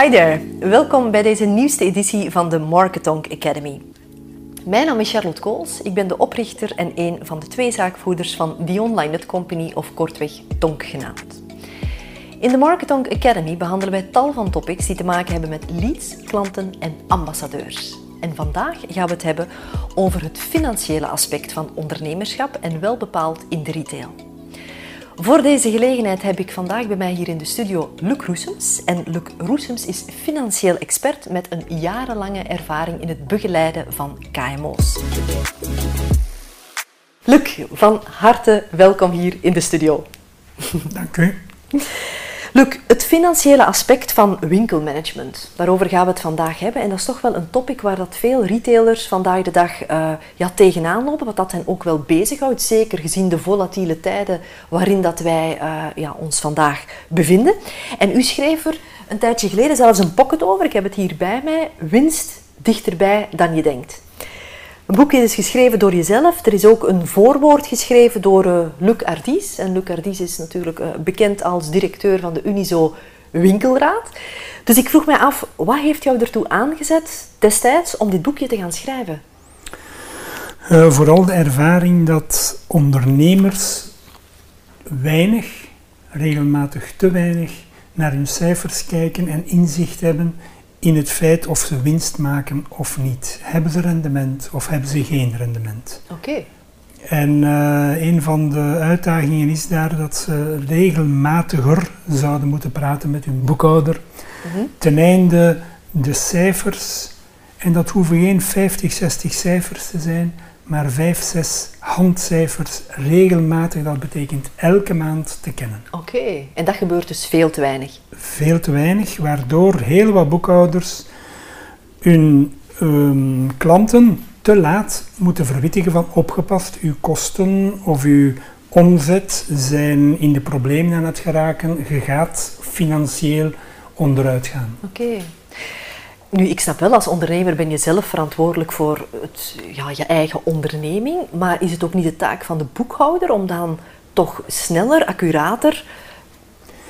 Hi there, welkom bij deze nieuwste editie van de Marketonk Academy. Mijn naam is Charlotte Kools, ik ben de oprichter en een van de twee zaakvoerders van The Online Net Company, of kortweg Tonk genaamd. In de Marketonk Academy behandelen wij tal van topics die te maken hebben met leads, klanten en ambassadeurs. En vandaag gaan we het hebben over het financiële aspect van ondernemerschap en wel bepaald in de retail. Voor deze gelegenheid heb ik vandaag bij mij hier in de studio Luc Roesems. En Luc Roesems is financieel expert met een jarenlange ervaring in het begeleiden van KMO's. Luc, van harte welkom hier in de studio. Dank u. Luc, het financiële aspect van winkelmanagement, daarover gaan we het vandaag hebben. En dat is toch wel een topic waar dat veel retailers vandaag de dag uh, ja, tegenaan lopen, wat dat hen ook wel bezighoudt. Zeker gezien de volatiele tijden waarin dat wij uh, ja, ons vandaag bevinden. En u schreef er een tijdje geleden zelfs een pocket over, ik heb het hier bij mij, winst dichterbij dan je denkt. Een boekje is geschreven door jezelf. Er is ook een voorwoord geschreven door uh, Luc Ardis. En Luc Ardis is natuurlijk uh, bekend als directeur van de Unizo Winkelraad. Dus ik vroeg mij af, wat heeft jou ertoe aangezet destijds om dit boekje te gaan schrijven? Uh, vooral de ervaring dat ondernemers weinig, regelmatig te weinig, naar hun cijfers kijken en inzicht hebben in het feit of ze winst maken of niet. Hebben ze rendement of hebben ze geen rendement? Oké. En uh, een van de uitdagingen is daar dat ze regelmatiger zouden moeten praten met hun boekhouder. Mm -hmm. Ten einde de cijfers, en dat hoeven geen 50, 60 cijfers te zijn, maar 5, 6 handcijfers regelmatig, dat betekent elke maand te kennen. Oké, okay. en dat gebeurt dus veel te weinig? Veel te weinig, waardoor heel wat boekhouders hun um, klanten te laat moeten verwittigen van opgepast, uw kosten of uw omzet zijn in de problemen aan het geraken, je gaat financieel onderuit gaan. Oké. Okay. Nu, ik snap wel, als ondernemer ben je zelf verantwoordelijk voor het, ja, je eigen onderneming. Maar is het ook niet de taak van de boekhouder om dan toch sneller, accurater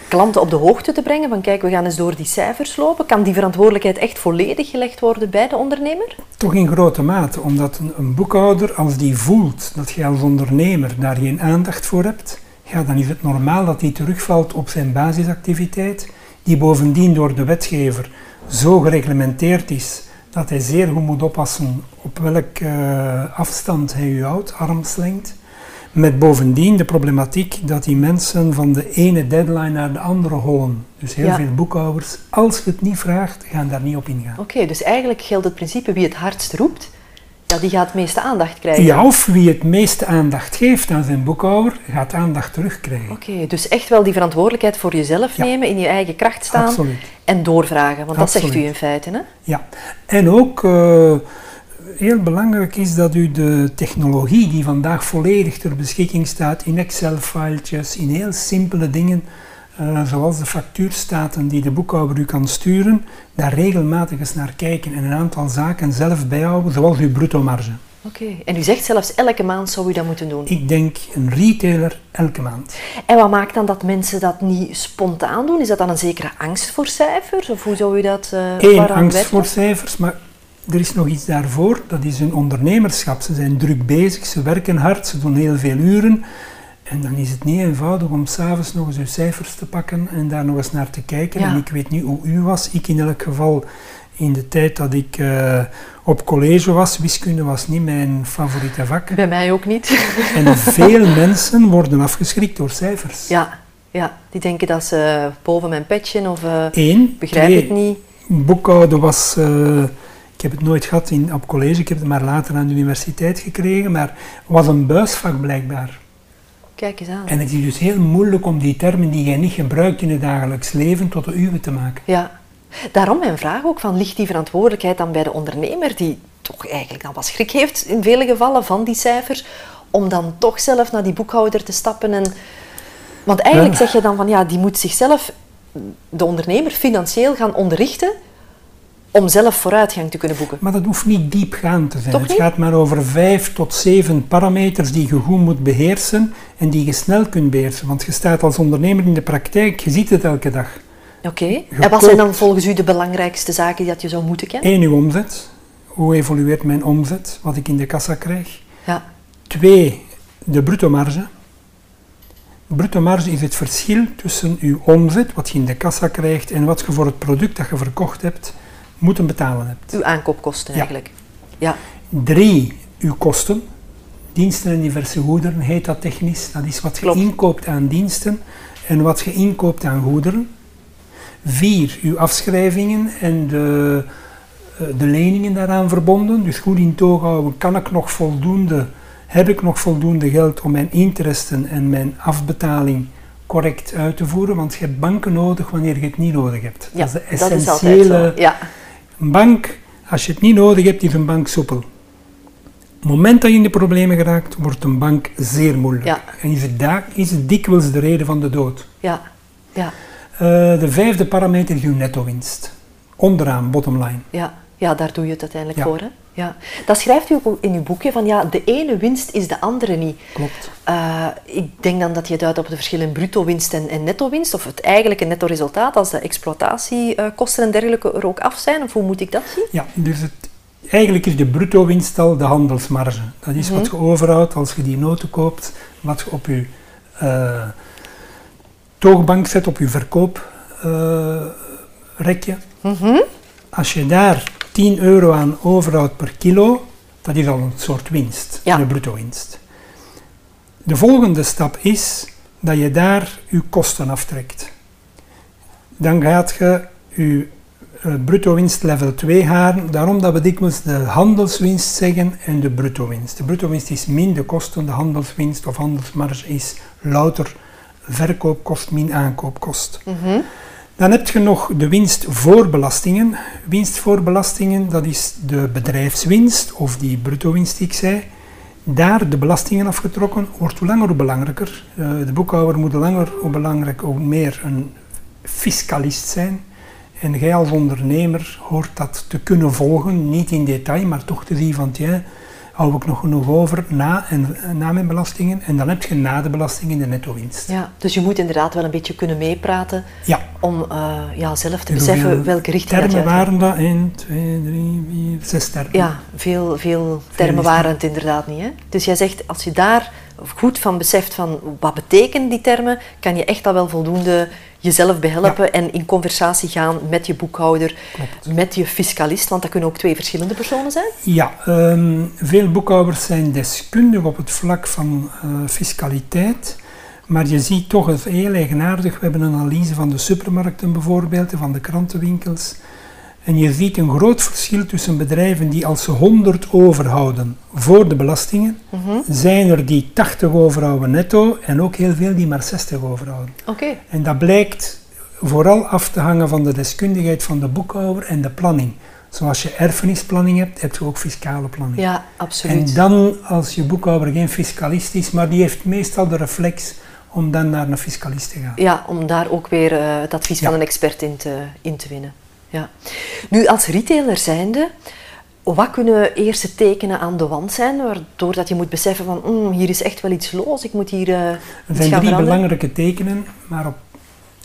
klanten op de hoogte te brengen? Van kijk, we gaan eens door die cijfers lopen. Kan die verantwoordelijkheid echt volledig gelegd worden bij de ondernemer? Toch in grote mate, omdat een, boekhouder, als die voelt dat je als ondernemer daar geen aandacht voor hebt, ja, dan is het normaal dat hij terugvalt op zijn basisactiviteit, die bovendien door de wetgever zo gereglementeerd is dat hij zeer goed moet oppassen op welke uh, afstand hij u houdt, armslengte. Met bovendien de problematiek dat die mensen van de ene deadline naar de andere hollen. Dus heel ja. veel boekhouders, als je het niet vraagt, gaan daar niet op ingaan. Oké, okay, dus eigenlijk geldt het principe wie het hardst roept, ja, die gaat het meeste aandacht krijgen. Ja, of wie het meeste aandacht geeft aan zijn boekhouder, gaat aandacht terugkrijgen. Oké, okay, dus echt wel die verantwoordelijkheid voor jezelf ja. nemen, in je eigen kracht staan Absoluut. en doorvragen. Want Absoluut. dat zegt u in feite, hè? Ja, en ook uh, heel belangrijk is dat u de technologie die vandaag volledig ter beschikking staat in Excel-filetjes, in heel simpele dingen, uh, zoals de factuurstaten die de boekhouder u kan sturen, daar regelmatig eens naar kijken en een aantal zaken zelf bijhouden, zoals uw bruto marge. Oké, okay. en u zegt zelfs elke maand zou u dat moeten doen? Ik denk een retailer elke maand. En wat maakt dan dat mensen dat niet spontaan doen? Is dat dan een zekere angst voor cijfers? Of hoe zou u dat uh, Eén, angst voor cijfers, maar er is nog iets daarvoor. Dat is hun ondernemerschap. Ze zijn druk bezig, ze werken hard, ze doen heel veel uren. En dan is het niet eenvoudig om s'avonds nog eens uw cijfers te pakken en daar nog eens naar te kijken. Ja. En ik weet niet hoe u was. Ik in elk geval, in de tijd dat ik uh, op college was, wiskunde was niet mijn favoriete vak. Bij mij ook niet. En veel mensen worden afgeschrikt door cijfers. Ja, ja, die denken dat ze boven mijn petje of uh, Eén, begrijp twee, het niet. Boekhouden was... Uh, ik heb het nooit gehad in, op college, ik heb het maar later aan de universiteit gekregen, maar was een buisvak blijkbaar. Kijk eens aan. En het is dus heel moeilijk om die termen die jij niet gebruikt in het dagelijks leven tot de uwe te maken. Ja, daarom mijn vraag ook van, ligt die verantwoordelijkheid dan bij de ondernemer die toch eigenlijk dan wat schrik heeft in vele gevallen van die cijfers, om dan toch zelf naar die boekhouder te stappen en... Want eigenlijk zeg je dan van, ja, die moet zichzelf, de ondernemer, financieel gaan onderrichten om zelf vooruitgang te kunnen boeken. Maar dat hoeft niet diepgaand te zijn. Het gaat maar over vijf tot zeven parameters die je goed moet beheersen en die je snel kunt beheersen. Want je staat als ondernemer in de praktijk, je ziet het elke dag. Oké. En wat zijn dan volgens u de belangrijkste zaken dat je zou moeten kennen? Eén, uw omzet. Hoe evolueert mijn omzet? Wat ik in de kassa krijg. Ja. Twee, de bruto marge. Bruto marge is het verschil tussen uw omzet, wat je in de kassa krijgt, en wat je voor het product dat je verkocht hebt, moeten betalen hebt. Uw aankoopkosten eigenlijk. Ja. Drie, uw kosten. Diensten en diverse goederen heet dat technisch. Dat is wat je Klopt. inkoopt aan diensten en wat je inkoopt aan goederen. Vier, uw afschrijvingen en de, eh, de leningen daaraan verbonden. Dus goed in toog houden, kan ik nog voldoende, heb ik nog voldoende geld om mijn interesten en mijn afbetaling correct uit te voeren? Want je hebt banken nodig wanneer je het niet nodig hebt. ja, dat is de dat is altijd essentiële... Ja. Een bank, als je het niet nodig hebt, is een bank soepel. Op het moment dat je in de problemen geraakt, wordt een bank zeer moeilijk. Ja. En is het, da- is het dikwijls de reden van de dood. Ja. Ja. Eh, de vijfde parameter is uw netto-winst. Onderaan, bottom line. Ja. ja, daar doe je het uiteindelijk Ja. voor. Hè? Ja. Dat schrijft u ook in uw boekje van ja, de ene winst is de andere niet. Klopt. Eh, ik denk dan dat je duidt op het verschil in bruto winst en, en netto winst, of het eigenlijke netto resultaat als de exploitatiekosten en dergelijke er ook af zijn, of hoe moet ik dat zien? Ja, dus het, eigenlijk is de bruto-winst al de handelsmarge. Dat is wat je overhoudt als je die noten koopt, wat je op je eh, toogbank zet, op je verkooprekje. Mhm. Als je daar 10 euro aan overhoudt per kilo, dat is al een soort winst, Ja. de bruto-winst. De volgende stap is dat je daar je kosten aftrekt. Dan gaat je je eh, bruto-winst level 2 halen, daarom dat we dikwijls de handelswinst zeggen en de bruto-winst. De bruto-winst is min de kosten, de handelswinst of handelsmarge is louter verkoopkost min aankoopkost. Mhm. Dan heb je nog de winst voor belastingen. Winst voor belastingen, dat is de bedrijfswinst of die bruto-winst die ik zei. Daar de belastingen afgetrokken, wordt hoe langer hoe belangrijker. Eh, de boekhouder moet langer hoe belangrijk hoe meer een fiscalist zijn. En jij als ondernemer hoort dat te kunnen volgen, niet in detail, maar toch te zien van, ja, hou ik nog genoeg over na, en, na mijn belastingen. En dan heb je na de belastingen de netto-winst. Ja, dus je moet inderdaad wel een beetje kunnen meepraten Ja. om eh, ja, zelf te En beseffen welke richting Termen waren dat? 1, 2, 3, 4, 6 termen. Ja, veel, veel termen waren het inderdaad niet. Hè? Dus jij zegt, als je daar goed van beseft van wat betekenen die termen, kan je echt al wel voldoende jezelf behelpen en in conversatie gaan met je boekhouder, Klopt. met je fiscalist, want dat kunnen ook twee verschillende personen zijn. Ja, ehm, veel boekhouders zijn deskundig op het vlak van eh, fiscaliteit. Maar je ziet toch het heel eigenaardig. We hebben een analyse van de supermarkten bijvoorbeeld, en van de krantenwinkels. En je ziet een groot verschil tussen bedrijven die als ze 100 overhouden voor de belastingen, zijn er die 80 overhouden netto en ook heel veel die maar 60 overhouden. Oké. En dat blijkt vooral af te hangen van de deskundigheid van de boekhouder en de planning. Zoals je erfenisplanning hebt, heb je ook fiscale planning. Ja, absoluut. en dan, als je boekhouder geen fiscalist is, maar die heeft meestal de reflex om dan naar een fiscalist te gaan. Ja, om daar ook weer eh, het advies Ja. van een expert in te, in te winnen. Ja. Nu, als retailer zijnde, wat kunnen eerste tekenen aan de wand zijn, waardoor dat je moet beseffen van, "Mm, hier is echt wel iets los, ik moet hier eh Er zijn drie veranderen? belangrijke tekenen, maar op,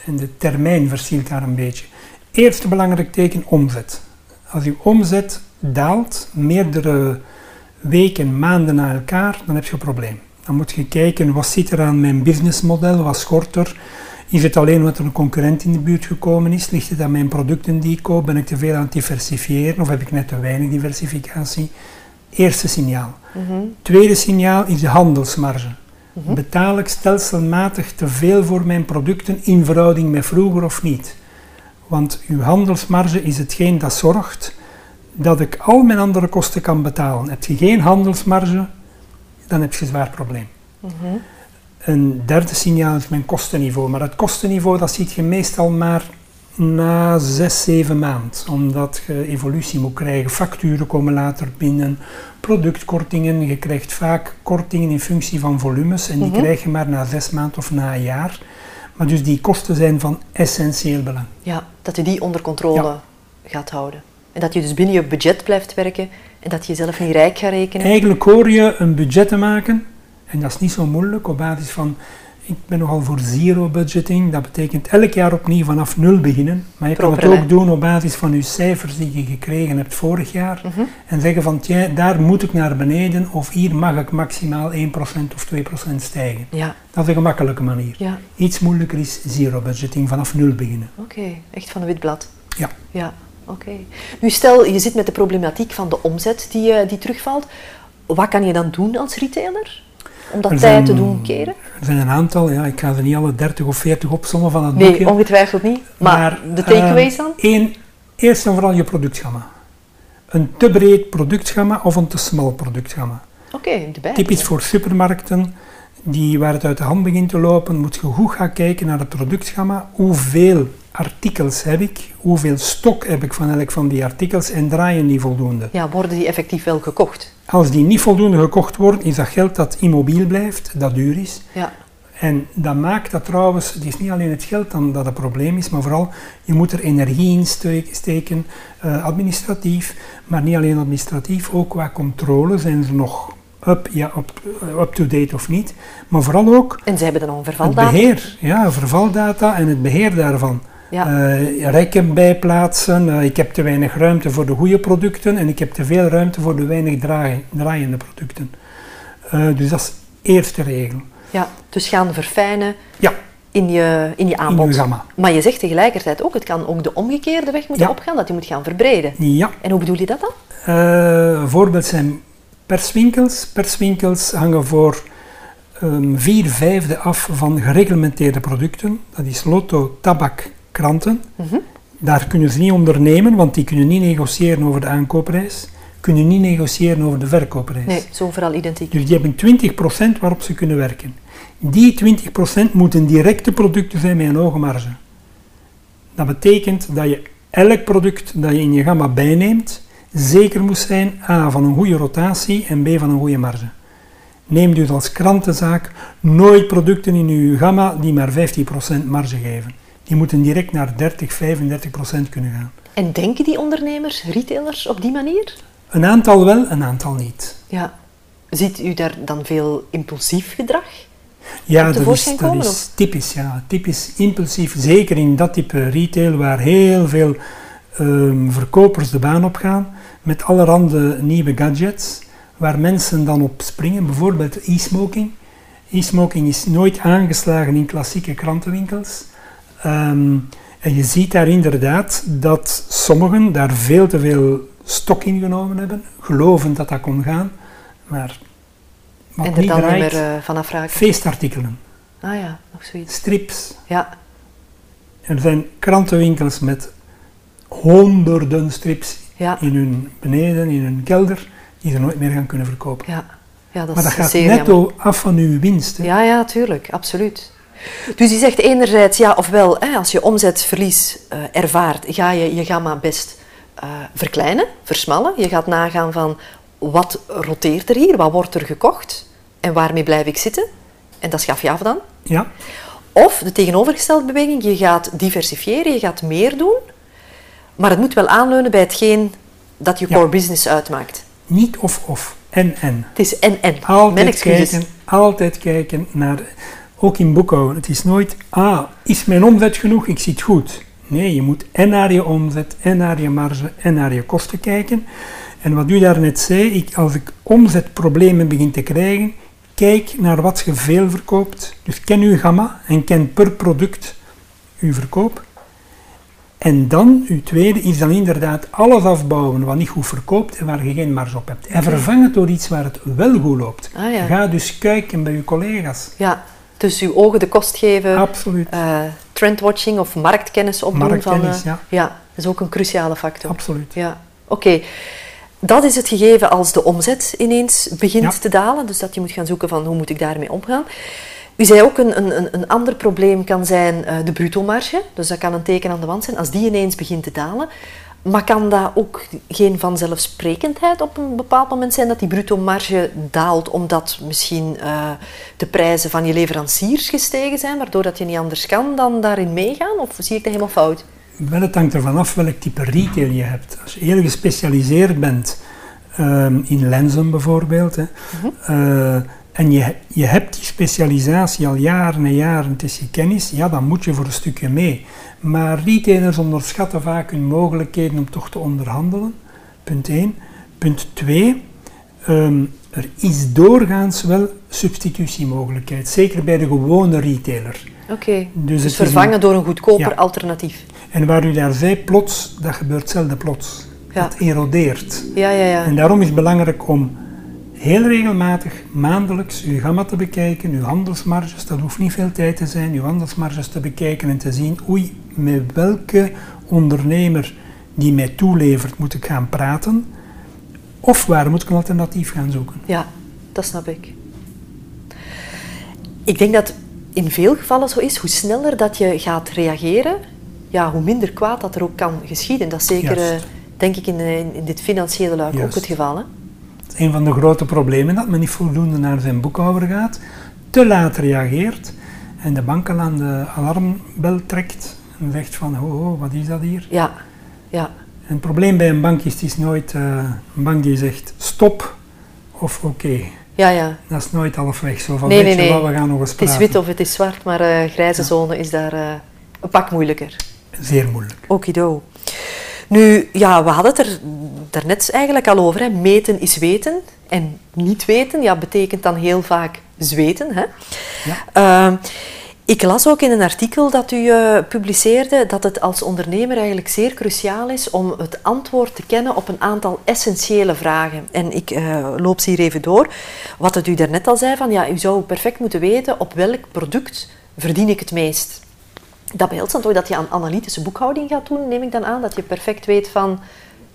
en de termijn verschilt daar een beetje. Eerste belangrijk teken, omzet. Als uw omzet daalt, meerdere weken, maanden na elkaar, dan heb je een probleem. Dan moet je kijken, wat zit er aan mijn businessmodel, wat schort er? Is het alleen omdat er een concurrent in de buurt gekomen is? Ligt het aan mijn producten die ik koop? Ben ik te veel aan het diversifiëren of heb ik net te weinig diversificatie? Eerste signaal. Mhm. Tweede signaal is de handelsmarge. Betaal ik stelselmatig te veel voor mijn producten in verhouding met vroeger of niet? Want uw handelsmarge is hetgeen dat zorgt dat ik al mijn andere kosten kan betalen. Heb je geen handelsmarge, dan heb je een zwaar probleem. Mhm. Een derde signaal is mijn kostenniveau. Maar het kostenniveau dat ziet je meestal maar na zes, zeven maanden. Omdat je evolutie moet krijgen. Facturen komen later binnen. Productkortingen. Je krijgt vaak kortingen in functie van volumes. En die Mhm. krijg je maar na zes maanden of na een jaar. Maar dus die kosten zijn van essentieel belang. Ja, dat je die onder controle Ja. gaat houden. En dat je dus binnen je budget blijft werken en dat je jezelf niet rijk gaat rekenen. Eigenlijk hoor je een budget te maken. En dat is niet zo moeilijk op basis van ik ben nogal voor zero budgeting. Dat betekent elk jaar opnieuw vanaf nul beginnen. Maar je kan het ook doen op basis van je cijfers die je gekregen hebt vorig jaar. Mhm. En zeggen van, tja, daar moet ik naar beneden of hier mag ik maximaal 1% of 2% stijgen. Ja, Dat is een gemakkelijke manier. ja. Iets moeilijker is zero budgeting, vanaf nul beginnen. Oké, echt van een wit blad. Ja. Ja, oké. Nu stel, je zit met de problematiek van de omzet die, eh, die terugvalt. Wat kan je dan doen als retailer? Om dat Er tijd te zijn- doen keren? Er zijn een aantal, ja, ik ga ze niet alle 30 of 40 opzommen van het Nee, boekje. ongetwijfeld niet. Maar, de takeaways dan? Eén, eerst en vooral je productschema. Een te breed productschema of een te smal productschema. Oké, de bij. Typisch voor supermarkten die, waar het uit de hand begint te lopen, moet je goed gaan kijken naar het productschema. Hoeveel artikels heb ik? Hoeveel stok heb ik van elk van die artikels en draaien die voldoende? Ja, worden die effectief wel gekocht? Als die niet voldoende gekocht worden, is dat geld dat immobiel blijft, dat duur is. Ja, En dat maakt dat trouwens, het is niet alleen het geld dan dat het probleem is, maar vooral je moet er energie in ste- steken, eh, administratief, maar niet alleen administratief, ook qua controle zijn ze nog up, ja, up, eh, up-to-date of niet, maar vooral ook en ze hebben dan een het vervaldata. beheer, ja, vervaldata en het beheer daarvan. Ja, Eh, rekken bijplaatsen, eh, ik heb te weinig ruimte voor de goede producten en ik heb te veel ruimte voor de weinig draai- draaiende producten. Eh, dus dat is de eerste regel. ja, dus gaan verfijnen Ja, in je, in je in aanbod. uw gamma. Maar je zegt tegelijkertijd ook, het kan ook de omgekeerde weg moeten Ja. opgaan, dat je moet gaan verbreden. Ja, En hoe bedoel je dat dan? Voorbeeld zijn perswinkels. Perswinkels hangen voor ehm, vier vijfde af van gereglementeerde producten. Dat is lotto, tabak, kranten. Mhm. Daar kunnen ze niet ondernemen, want die kunnen niet negociëren over de aankoopprijs. Kunnen niet negociëren over de verkoopprijs. Nee, zo overal identiek. Dus die hebben 20% waarop ze kunnen werken. Die 20% moeten directe producten zijn met een hoge marge. Dat betekent dat je elk product dat je in je gamma bijneemt, zeker moet zijn A van een goede rotatie en B van een goede marge. Neem dus als krantenzaak nooit producten in uw gamma die maar 15% marge geven. Die moeten direct naar 30, 35% kunnen gaan. En denken die ondernemers, retailers, op die manier? Een aantal wel, een aantal niet. Ja. Ziet u daar dan veel impulsief gedrag? Ja, dat is, tevoorschijn dat komen, is typisch. Ja. Typisch impulsief, zeker in dat type retail waar heel veel ehm, verkopers de baan op gaan met allerhande nieuwe gadgets waar mensen dan op springen. Bijvoorbeeld e-smoking. E-smoking is nooit aangeslagen in klassieke krantenwinkels. Ehm, en je ziet daar inderdaad dat sommigen daar veel te veel stok in genomen hebben, gelovend dat dat kon gaan, maar wat en er niet dan niet meer eh, vanaf raken? feestartikelen, Ah ja, nog zoiets. strips. Ja, Er zijn krantenwinkels met honderden strips ja, in hun beneden, in hun kelder, die ze nooit meer gaan kunnen verkopen. ja. ja dat maar dat is gaat jammer. netto af van uw winst. hè. Ja, ja, tuurlijk, absoluut. Dus je zegt enerzijds, ja, ofwel, hè, als je omzetverlies eh, ervaart, ga je je gamma best eh, verkleinen, versmallen. Je gaat nagaan van, wat roteert er hier, wat wordt er gekocht en waarmee blijf ik zitten? En dat schaf je af dan. Ja, Of de tegenovergestelde beweging, je gaat diversifiëren, je gaat meer doen, maar het moet wel aanleunen bij hetgeen dat je Ja. core business uitmaakt. niet of-of, en-en. Het is en-en. Mijn Altijd kijken, altijd kijken naar, ook in boekhouden. Het is nooit, ah, is mijn omzet genoeg, ik zie het goed. Nee, je moet en naar je omzet, en naar je marge, en naar je kosten kijken. En wat u daarnet zei, ik, als ik omzetproblemen begin te krijgen, kijk naar wat je veel verkoopt. Dus ken uw gamma en ken per product uw verkoop. En dan, uw tweede, is dan inderdaad alles afbouwen wat niet goed verkoopt en waar je geen marge op hebt. En vervang het door iets waar het wel goed loopt. Ah, ja. Ga dus kijken bij uw collega's. Ja, dus uw ogen de kost geven, Absoluut. eh, trendwatching of marktkennis opdoen. Marktkennis, van, eh, ja. dat is ook een cruciale factor. Absoluut. Ja, oké. Dat is het gegeven als de omzet ineens begint Ja. te dalen, dus dat je moet gaan zoeken van hoe moet ik daarmee omgaan. U zei ook een, een, een- ander probleem kan zijn eh, de bruto-marge, dus dat kan een teken aan de wand zijn als die ineens begint te dalen. Maar kan dat ook geen vanzelfsprekendheid op een bepaald moment zijn dat die bruto-marge daalt omdat misschien eh, de prijzen van je leveranciers gestegen zijn, waardoor dat je niet anders kan dan daarin meegaan? Of zie ik dat helemaal fout? Wel, het hangt ervan af welk type retail je hebt. Als je heel gespecialiseerd bent ehm, in lenzen bijvoorbeeld, hè, Mhm. eh, en je, je hebt die specialisatie al jaren en jaren, het is je kennis, ja, dan moet je voor een stukje mee. Maar retailers onderschatten vaak hun mogelijkheden om toch te onderhandelen. Punt 1. Punt 2. Ehm, er is doorgaans wel substitutiemogelijkheid, zeker bij de gewone retailer. Oké, dus, dus vervangen door een goedkoper alternatief. En waar u daar zei, plots, dat gebeurt zelden plots. Ja. Dat erodeert. Ja, ja, ja. En daarom is het belangrijk om heel regelmatig, maandelijks, uw gamma te bekijken, uw handelsmarges, dat hoeft niet veel tijd te zijn, uw handelsmarges te bekijken en te zien, oei, met welke ondernemer die mij toelevert moet ik gaan praten, of waar moet ik een alternatief gaan zoeken. Ja, dat snap ik. Ik denk dat in veel gevallen zo is, hoe sneller dat je gaat reageren, ja, hoe minder kwaad dat er ook kan geschieden. Dat is zeker, uh, denk ik, in, in, dit financiële luik ook het geval. Hè? Een van de grote problemen dat men niet voldoende naar zijn boekhouder gaat, te laat reageert en de bank al aan de alarmbel trekt en zegt van, oh, oh wat is dat hier? Ja, ja. En het probleem bij een bank is, het is nooit uh, een bank die zegt stop of oké. Ja, ja. Dat is nooit halfweg zo van, nee, weet nee, we gaan nog eens praten. Het is wit of het is zwart, maar uh, grijze zone is daar uh, een pak moeilijker. Zeer moeilijk. Okido. Nu, ja, we hadden het er daarnet eigenlijk al over. Hè. Meten is weten. En niet weten ja, betekent dan heel vaak zweten. Hè. Ja. Ehm, ik las ook in een artikel dat u uh, publiceerde dat het als ondernemer eigenlijk zeer cruciaal is om het antwoord te kennen op een aantal essentiële vragen. En ik uh, loop ze hier even door. Wat het u daarnet al zei, van ja, u zou perfect moeten weten op welk product verdien ik het meest dat behelst dan toch dat je aan analytische boekhouding gaat doen, neem ik dan aan, dat je perfect weet van,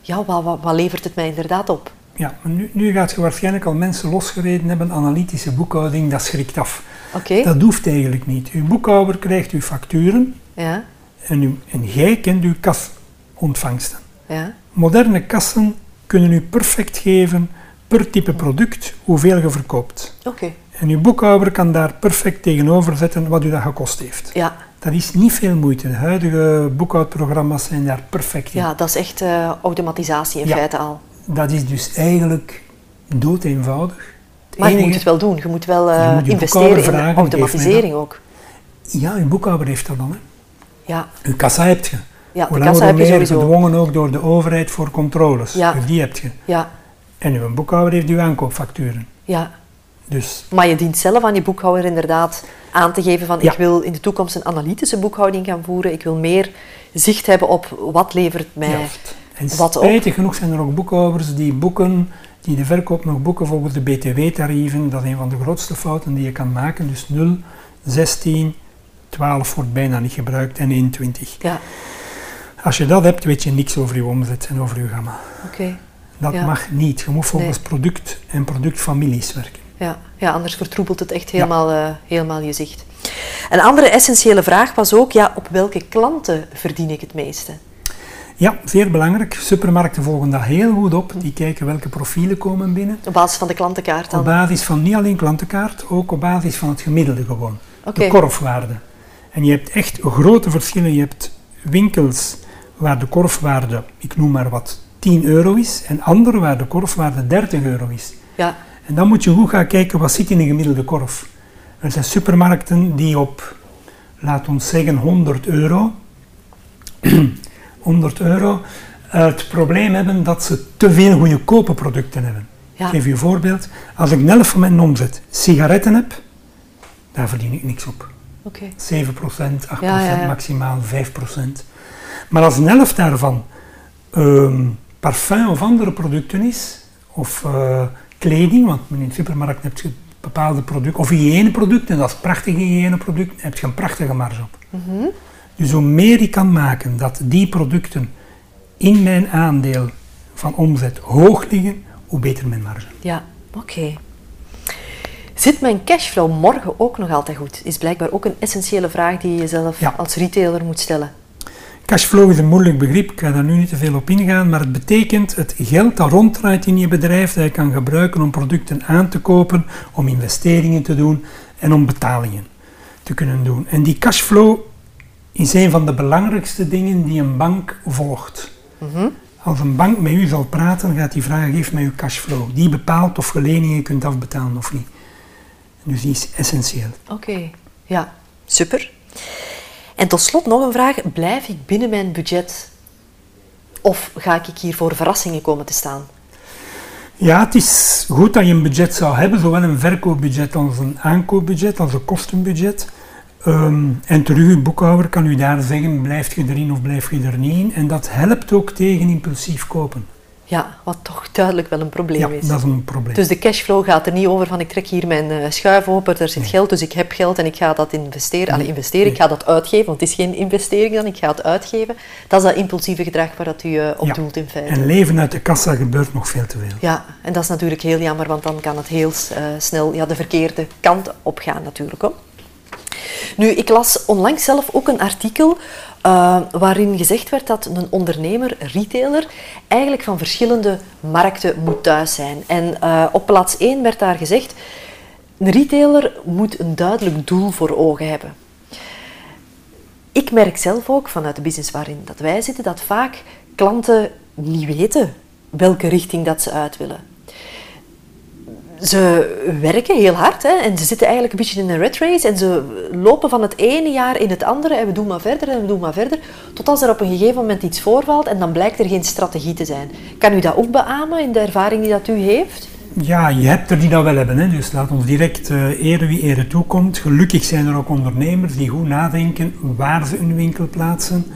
ja, wat, wat, wat levert het mij inderdaad op? Ja, nu, nu gaat je waarschijnlijk al mensen losgereden hebben, analytische boekhouding, dat schrikt af. Oké. Dat hoeft eigenlijk niet. Uw boekhouder krijgt uw facturen ja. en, u, en jij kent uw kasontvangsten. Ja. Moderne kassen kunnen u perfect geven per type product hoeveel je verkoopt. Oké. En uw boekhouder kan daar perfect tegenover zetten wat u dat gekost heeft. Ja. Dat is niet veel moeite. De huidige boekhoudprogramma's zijn daar perfect in. Ja, dat is echt uh, automatisatie in feite al. Dat is dus eigenlijk doodeenvoudig. Maar je moet het wel doen. Je moet wel uh, moet investeren in automatisering ook. Ja, je boekhouder heeft dat dan. Hè. Ja. Je kassa heb je. Ja, de kassa heb je sowieso. gedwongen ook door de overheid voor controles. Ja. Dus die heb je. Ja. En uw boekhouder heeft uw aankoopfacturen. Ja. Dus. Maar je dient zelf aan je boekhouder inderdaad aan te geven van ik wil in de toekomst een analytische boekhouding gaan voeren. Ik wil meer zicht hebben op wat levert mij. En wat spijtig genoeg zijn er ook boekhouders die boeken, die de verkoop nog boeken volgens de BTW-tarieven. Dat is een van de grootste fouten die je kan maken. Dus 0, 16, 12 wordt bijna niet gebruikt en 21. Ja. Als je dat hebt, weet je niks over je omzet en over je gamma. Oké. Dat mag niet. Je moet volgens product en productfamilies werken ja. ja anders vertroebelt het echt helemaal, uh, helemaal je zicht. Een andere essentiële vraag was ook, ja, op welke klanten verdien ik het meeste? Ja, zeer belangrijk. Supermarkten volgen dat heel goed op. Die kijken welke profielen komen binnen. Op basis van de klantenkaart dan? Op basis van niet alleen klantenkaart, ook op basis van het gemiddelde gewoon. De korfwaarde. En je hebt echt grote verschillen. Je hebt winkels waar de korfwaarde, ik noem maar wat, 10 euro is. En andere waar de korfwaarde 30 euro is. Ja. En dan moet je goed gaan kijken wat zit in een gemiddelde korf. Er zijn supermarkten die op, laat ons zeggen, 100 euro, 100 euro het probleem hebben dat ze te veel goedkope producten hebben. Ik geef je een voorbeeld. Als ik een van mijn omzet sigaretten heb, daar verdien ik niks op. Okay. 7%, 8%, maximaal 5%. Maar als een helft daarvan um, parfum of andere producten is, of uh, kleding, want in de supermarkt heb je bepaalde producten, of hygiëneproducten, dat is prachtige hygiëneproduct, heb je een prachtige marge op. Mhm. Dus hoe meer ik kan maken dat die producten in mijn aandeel van omzet hoog liggen, hoe beter mijn marge. Ja, oké. Zit mijn cashflow morgen ook nog altijd goed? Is blijkbaar ook een essentiële vraag die je jezelf als retailer moet stellen. Cashflow is een moeilijk begrip, ik ga daar nu niet te veel op ingaan, maar het betekent het geld dat ronddraait in je bedrijf dat je kan gebruiken om producten aan te kopen, om investeringen te doen en om betalingen te kunnen doen. En die cashflow is een van de belangrijkste dingen die een bank volgt. Mhm. Als een bank met u zal praten, gaat die vragen, geef mij uw cashflow. Die bepaalt of je leningen kunt afbetalen of niet. Dus die is essentieel. Oké, ja, super. En tot slot nog een vraag. Blijf ik binnen mijn budget? Of ga ik hier voor verrassingen komen te staan? Ja, het is goed dat je een budget zou hebben, zowel een verkoopbudget als een aankoopbudget, als een kostenbudget. Ehm, en terug, uw boekhouder kan u daar zeggen, blijf je erin of blijf je er niet in. En dat helpt ook tegen impulsief kopen. Ja, wat toch duidelijk wel een probleem ja, is. dat is een probleem. Dus de cashflow gaat er niet over van ik trek hier mijn uh, schuif open, er zit geld, dus ik heb geld en ik ga dat investeren. Nee. Allee, investeren, ik ga dat uitgeven, want het is geen investering dan, ik ga het uitgeven. Dat is dat impulsieve gedrag waar dat u uh, op ja. doelt in feite. En leven uit de kassa gebeurt nog veel te veel. Ja, en dat is natuurlijk heel jammer, want dan kan het heel uh, snel ja, de verkeerde kant op gaan natuurlijk. Hoor. Nu, ik las onlangs zelf ook een artikel uh, waarin gezegd werd dat een ondernemer, retailer, eigenlijk van verschillende markten moet thuis zijn. En uh, op plaats 1 werd daar gezegd, een retailer moet een duidelijk doel voor ogen hebben. Ik merk zelf ook vanuit de business waarin dat wij zitten, dat vaak klanten niet weten welke richting dat ze uit willen ze werken heel hard hè, en ze zitten eigenlijk een beetje in een red race en ze lopen van het ene jaar in het andere en we doen maar verder en we doen maar verder, tot als er op een gegeven moment iets voorvalt en dan blijkt er geen strategie te zijn. Kan u dat ook beamen in de ervaring die dat u heeft? Ja, je hebt er die dat wel hebben, hè. dus laat ons direct uh, ere wie ere toekomt. Gelukkig zijn er ook ondernemers die goed nadenken waar ze hun winkel plaatsen,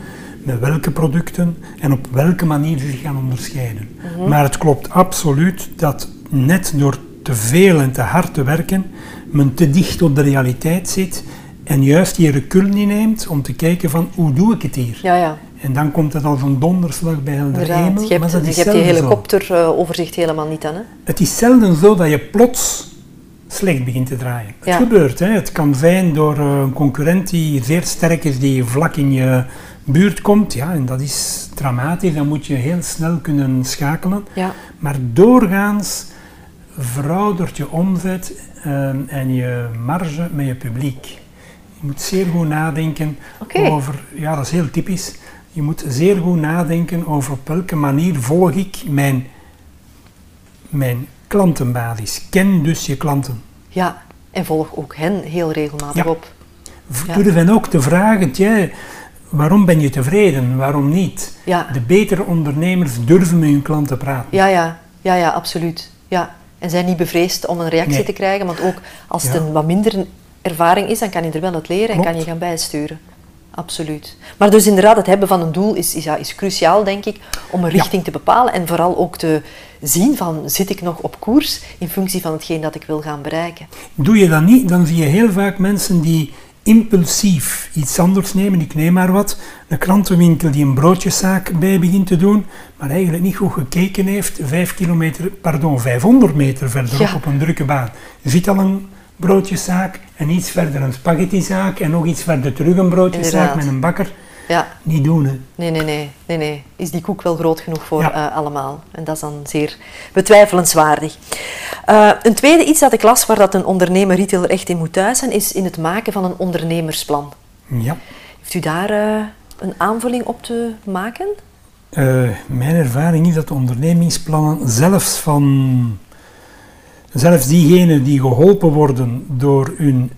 met welke producten en op welke manier ze zich gaan onderscheiden. Mm -hmm. Maar het klopt absoluut dat net door te veel en te hard te werken, men te dicht op de realiteit zit en juist die recul niet neemt om te kijken van hoe doe ik het hier. Ja, ja. En dan komt het als een donderslag bij helder Inderdaad. hemel. Je hebt, maar dat is je hebt die helikopteroverzicht helemaal niet aan. Hè? Het is zelden zo dat je plots slecht begint te draaien. Het gebeurt. Hè. Het kan zijn door eh, een concurrent die zeer sterk is, die vlak in je buurt komt. Ja, en dat is dramatisch. Dan moet je heel snel kunnen schakelen. Ja. Maar doorgaans veroudert je omzet eh, en je marge met je publiek. Je moet zeer goed nadenken over, ja dat is heel typisch, je moet zeer goed nadenken over op welke manier volg ik mijn, mijn klantenbasis. Ken dus je klanten. ja, en volg ook hen heel regelmatig Ja. op. Ja. Durf hen ook te vragen, tja, waarom ben je tevreden, waarom niet? Ja. De betere ondernemers durven met hun klanten praten. Ja, ja, ja, ja, absoluut. Ja. En zijn niet bevreesd om een reactie Nee. te krijgen, want ook als het een wat minder ervaring is, dan kan je er wel het leren en kan je gaan bijsturen. Absoluut. Maar dus inderdaad, het hebben van een doel is, is, ja, is cruciaal, denk ik, om een Ja. richting te bepalen en vooral ook te zien van, zit ik nog op koers in functie van hetgeen dat ik wil gaan bereiken. Doe je dat niet, dan zie je heel vaak mensen die impulsief iets anders nemen. Ik neem maar wat. Een krantenwinkel die een broodjeszaak bij begint te doen, maar eigenlijk niet goed gekeken heeft. Vijf kilometer, pardon, 500 meter verderop Ja. op een drukke baan. Je ziet al een broodjeszaak en iets verder een spaghettizaak en nog iets verder terug een broodjeszaak Inderdaad. met een bakker. Ja, Niet doen, hè. nee, nee, nee, nee, nee. Is die koek wel groot genoeg voor Ja. eh, allemaal? En dat is dan zeer betwijfelenswaardig. Eh, een tweede iets dat ik las waar dat een ondernemer retailer echt in moet thuis zijn, is in het maken van een ondernemersplan. Ja. Heeft u daar eh, een aanvulling op te maken? Mijn ervaring is dat de ondernemingsplannen zelfs van zelfs diegenen die geholpen worden door hun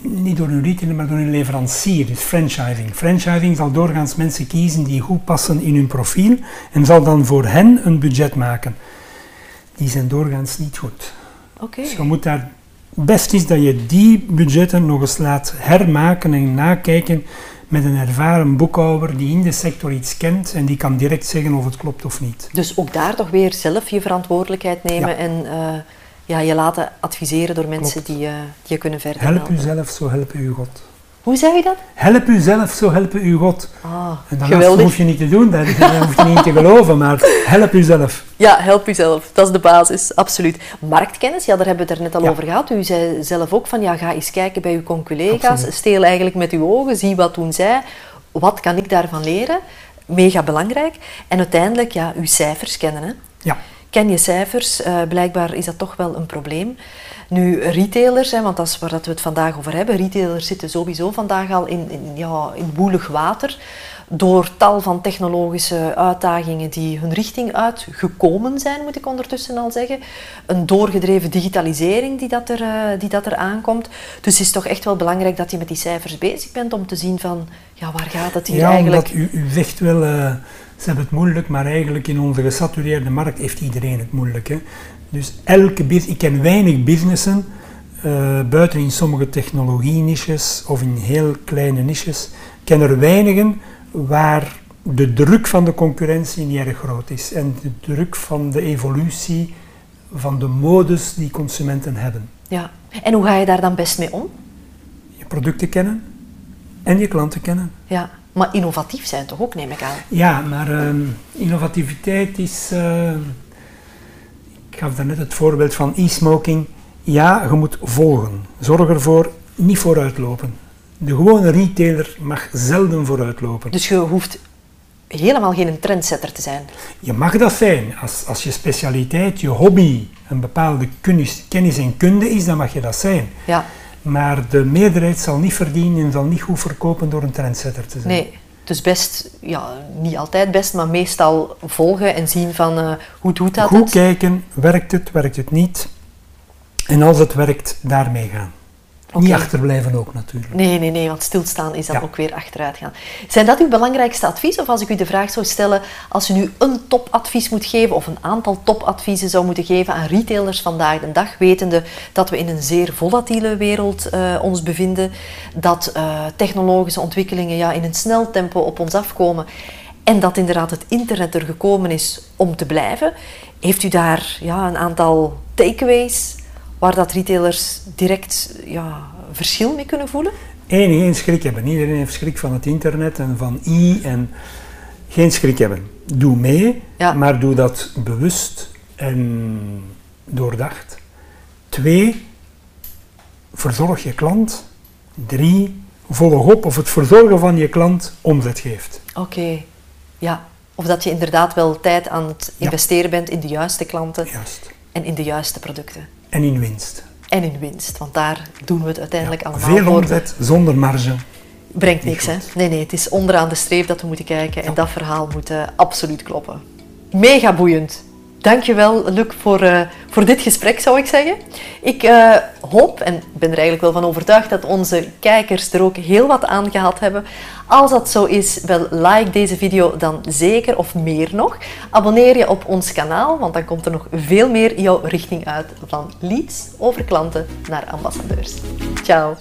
niet door hun retailer, maar door hun leverancier, dus franchising. Franchising zal doorgaans mensen kiezen die goed passen in hun profiel en zal dan voor hen een budget maken. Die zijn doorgaans niet goed. Oké. Dus je moet daar best is dat je die budgetten nog eens laat hermaken en nakijken met een ervaren boekhouder die in de sector iets kent en die kan direct zeggen of het klopt of niet. Dus ook daar toch weer zelf je verantwoordelijkheid nemen Ja. en eh, ja, je laten adviseren door mensen Klopt. die, eh, die je kunnen verder Help helpen. uzelf, zo help u God. Hoe zei je dat? Help uzelf, zo help u God. Ah, En dat geweldig. hoef je niet te doen, daar daar hoef je niet in te geloven, maar help uzelf. Ja, help uzelf. Dat is de basis, absoluut. Marktkennis, ja, daar hebben we het er net al Ja. over gehad. U zei zelf ook van, ja, ga eens kijken bij uw conculega's. Steel eigenlijk met uw ogen, zie wat doen zij. Wat kan ik daarvan leren? Mega belangrijk. En uiteindelijk, ja, uw cijfers kennen, hè. Ja, Ken je cijfers? Eh, blijkbaar is dat toch wel een probleem. Nu, retailers, hè, want dat is waar dat we het vandaag over hebben. Retailers zitten sowieso vandaag al in, in, ja, in woelig water. door tal van technologische uitdagingen die hun richting uitgekomen zijn, moet ik ondertussen al zeggen. Een doorgedreven digitalisering die dat er, uh, die dat er aankomt. Dus het is toch echt wel belangrijk dat je met die cijfers bezig bent om te zien van, ja, waar gaat het hier ja, eigenlijk? Ja, u, u zegt wel, uh, ze hebben het moeilijk, maar eigenlijk in onze gesatureerde markt heeft iedereen het moeilijk. Hè? Dus elke business, ik ken weinig businessen, uh, buiten in sommige technologie-niches of in heel kleine niches, ken er weinigen waar de druk van de concurrentie niet erg groot is en de druk van de evolutie van de modus die consumenten hebben. Ja, en hoe ga je daar dan best mee om? Je producten kennen en je klanten kennen. Ja, maar innovatief zijn toch ook, neem ik aan? Ja, maar uh, innovativiteit is. Uh, ik gaf daarnet het voorbeeld van e-smoking. Ja, je moet volgen. Zorg ervoor niet vooruitlopen. De gewone retailer mag zelden vooruitlopen. Dus je hoeft helemaal geen trendsetter te zijn? Je mag dat zijn. Als, als je specialiteit, je hobby, een bepaalde kennis, kennis en kunde is, dan mag je dat zijn. Ja. Maar de meerderheid zal niet verdienen en zal niet goed verkopen door een trendsetter te zijn. Nee, dus best, ja, niet altijd best, maar meestal volgen en zien van uh, hoe doet dat Goed het? kijken, werkt het, werkt het niet. En als het werkt, daarmee gaan. Oké. Niet achterblijven ook natuurlijk. Nee, nee, nee, want stilstaan is dan Ja. ook weer achteruit gaan. Zijn dat uw belangrijkste advies? Of als ik u de vraag zou stellen, als u nu een topadvies moet geven of een aantal topadviezen zou moeten geven aan retailers vandaag de dag, wetende dat we in een zeer volatiele wereld eh, ons bevinden, dat eh, technologische ontwikkelingen ja, in een snel tempo op ons afkomen en dat inderdaad het internet er gekomen is om te blijven, heeft u daar ja, een aantal takeaways waar dat retailers direct ja, verschil mee kunnen voelen? Eén, geen schrik hebben. Iedereen heeft schrik van het internet en van i en geen schrik hebben. Doe mee, Ja. maar doe dat bewust en doordacht. Twee, verzorg je klant. Drie, volg op of het verzorgen van je klant omzet geeft. Oké, ja. Of dat je inderdaad wel tijd aan het Ja. investeren bent in de juiste klanten Juist. en in de juiste producten. En in winst. En in winst, want daar doen we het uiteindelijk Ja, allemaal Veel voor. omzet zonder marge. Brengt niks, hè? Nee, nee, het is onderaan de streep dat we moeten kijken en dat verhaal moet eh, absoluut kloppen. Mega boeiend. Dankjewel, Luc, voor, eh, voor dit gesprek, zou ik zeggen. Ik eh, hoop en ben er eigenlijk wel van overtuigd dat onze kijkers er ook heel wat aan gehad hebben. Als dat zo is, wel like deze video dan zeker of meer nog. Abonneer je op ons kanaal, want dan komt er nog veel meer jouw richting uit van leads over klanten naar ambassadeurs. Ciao.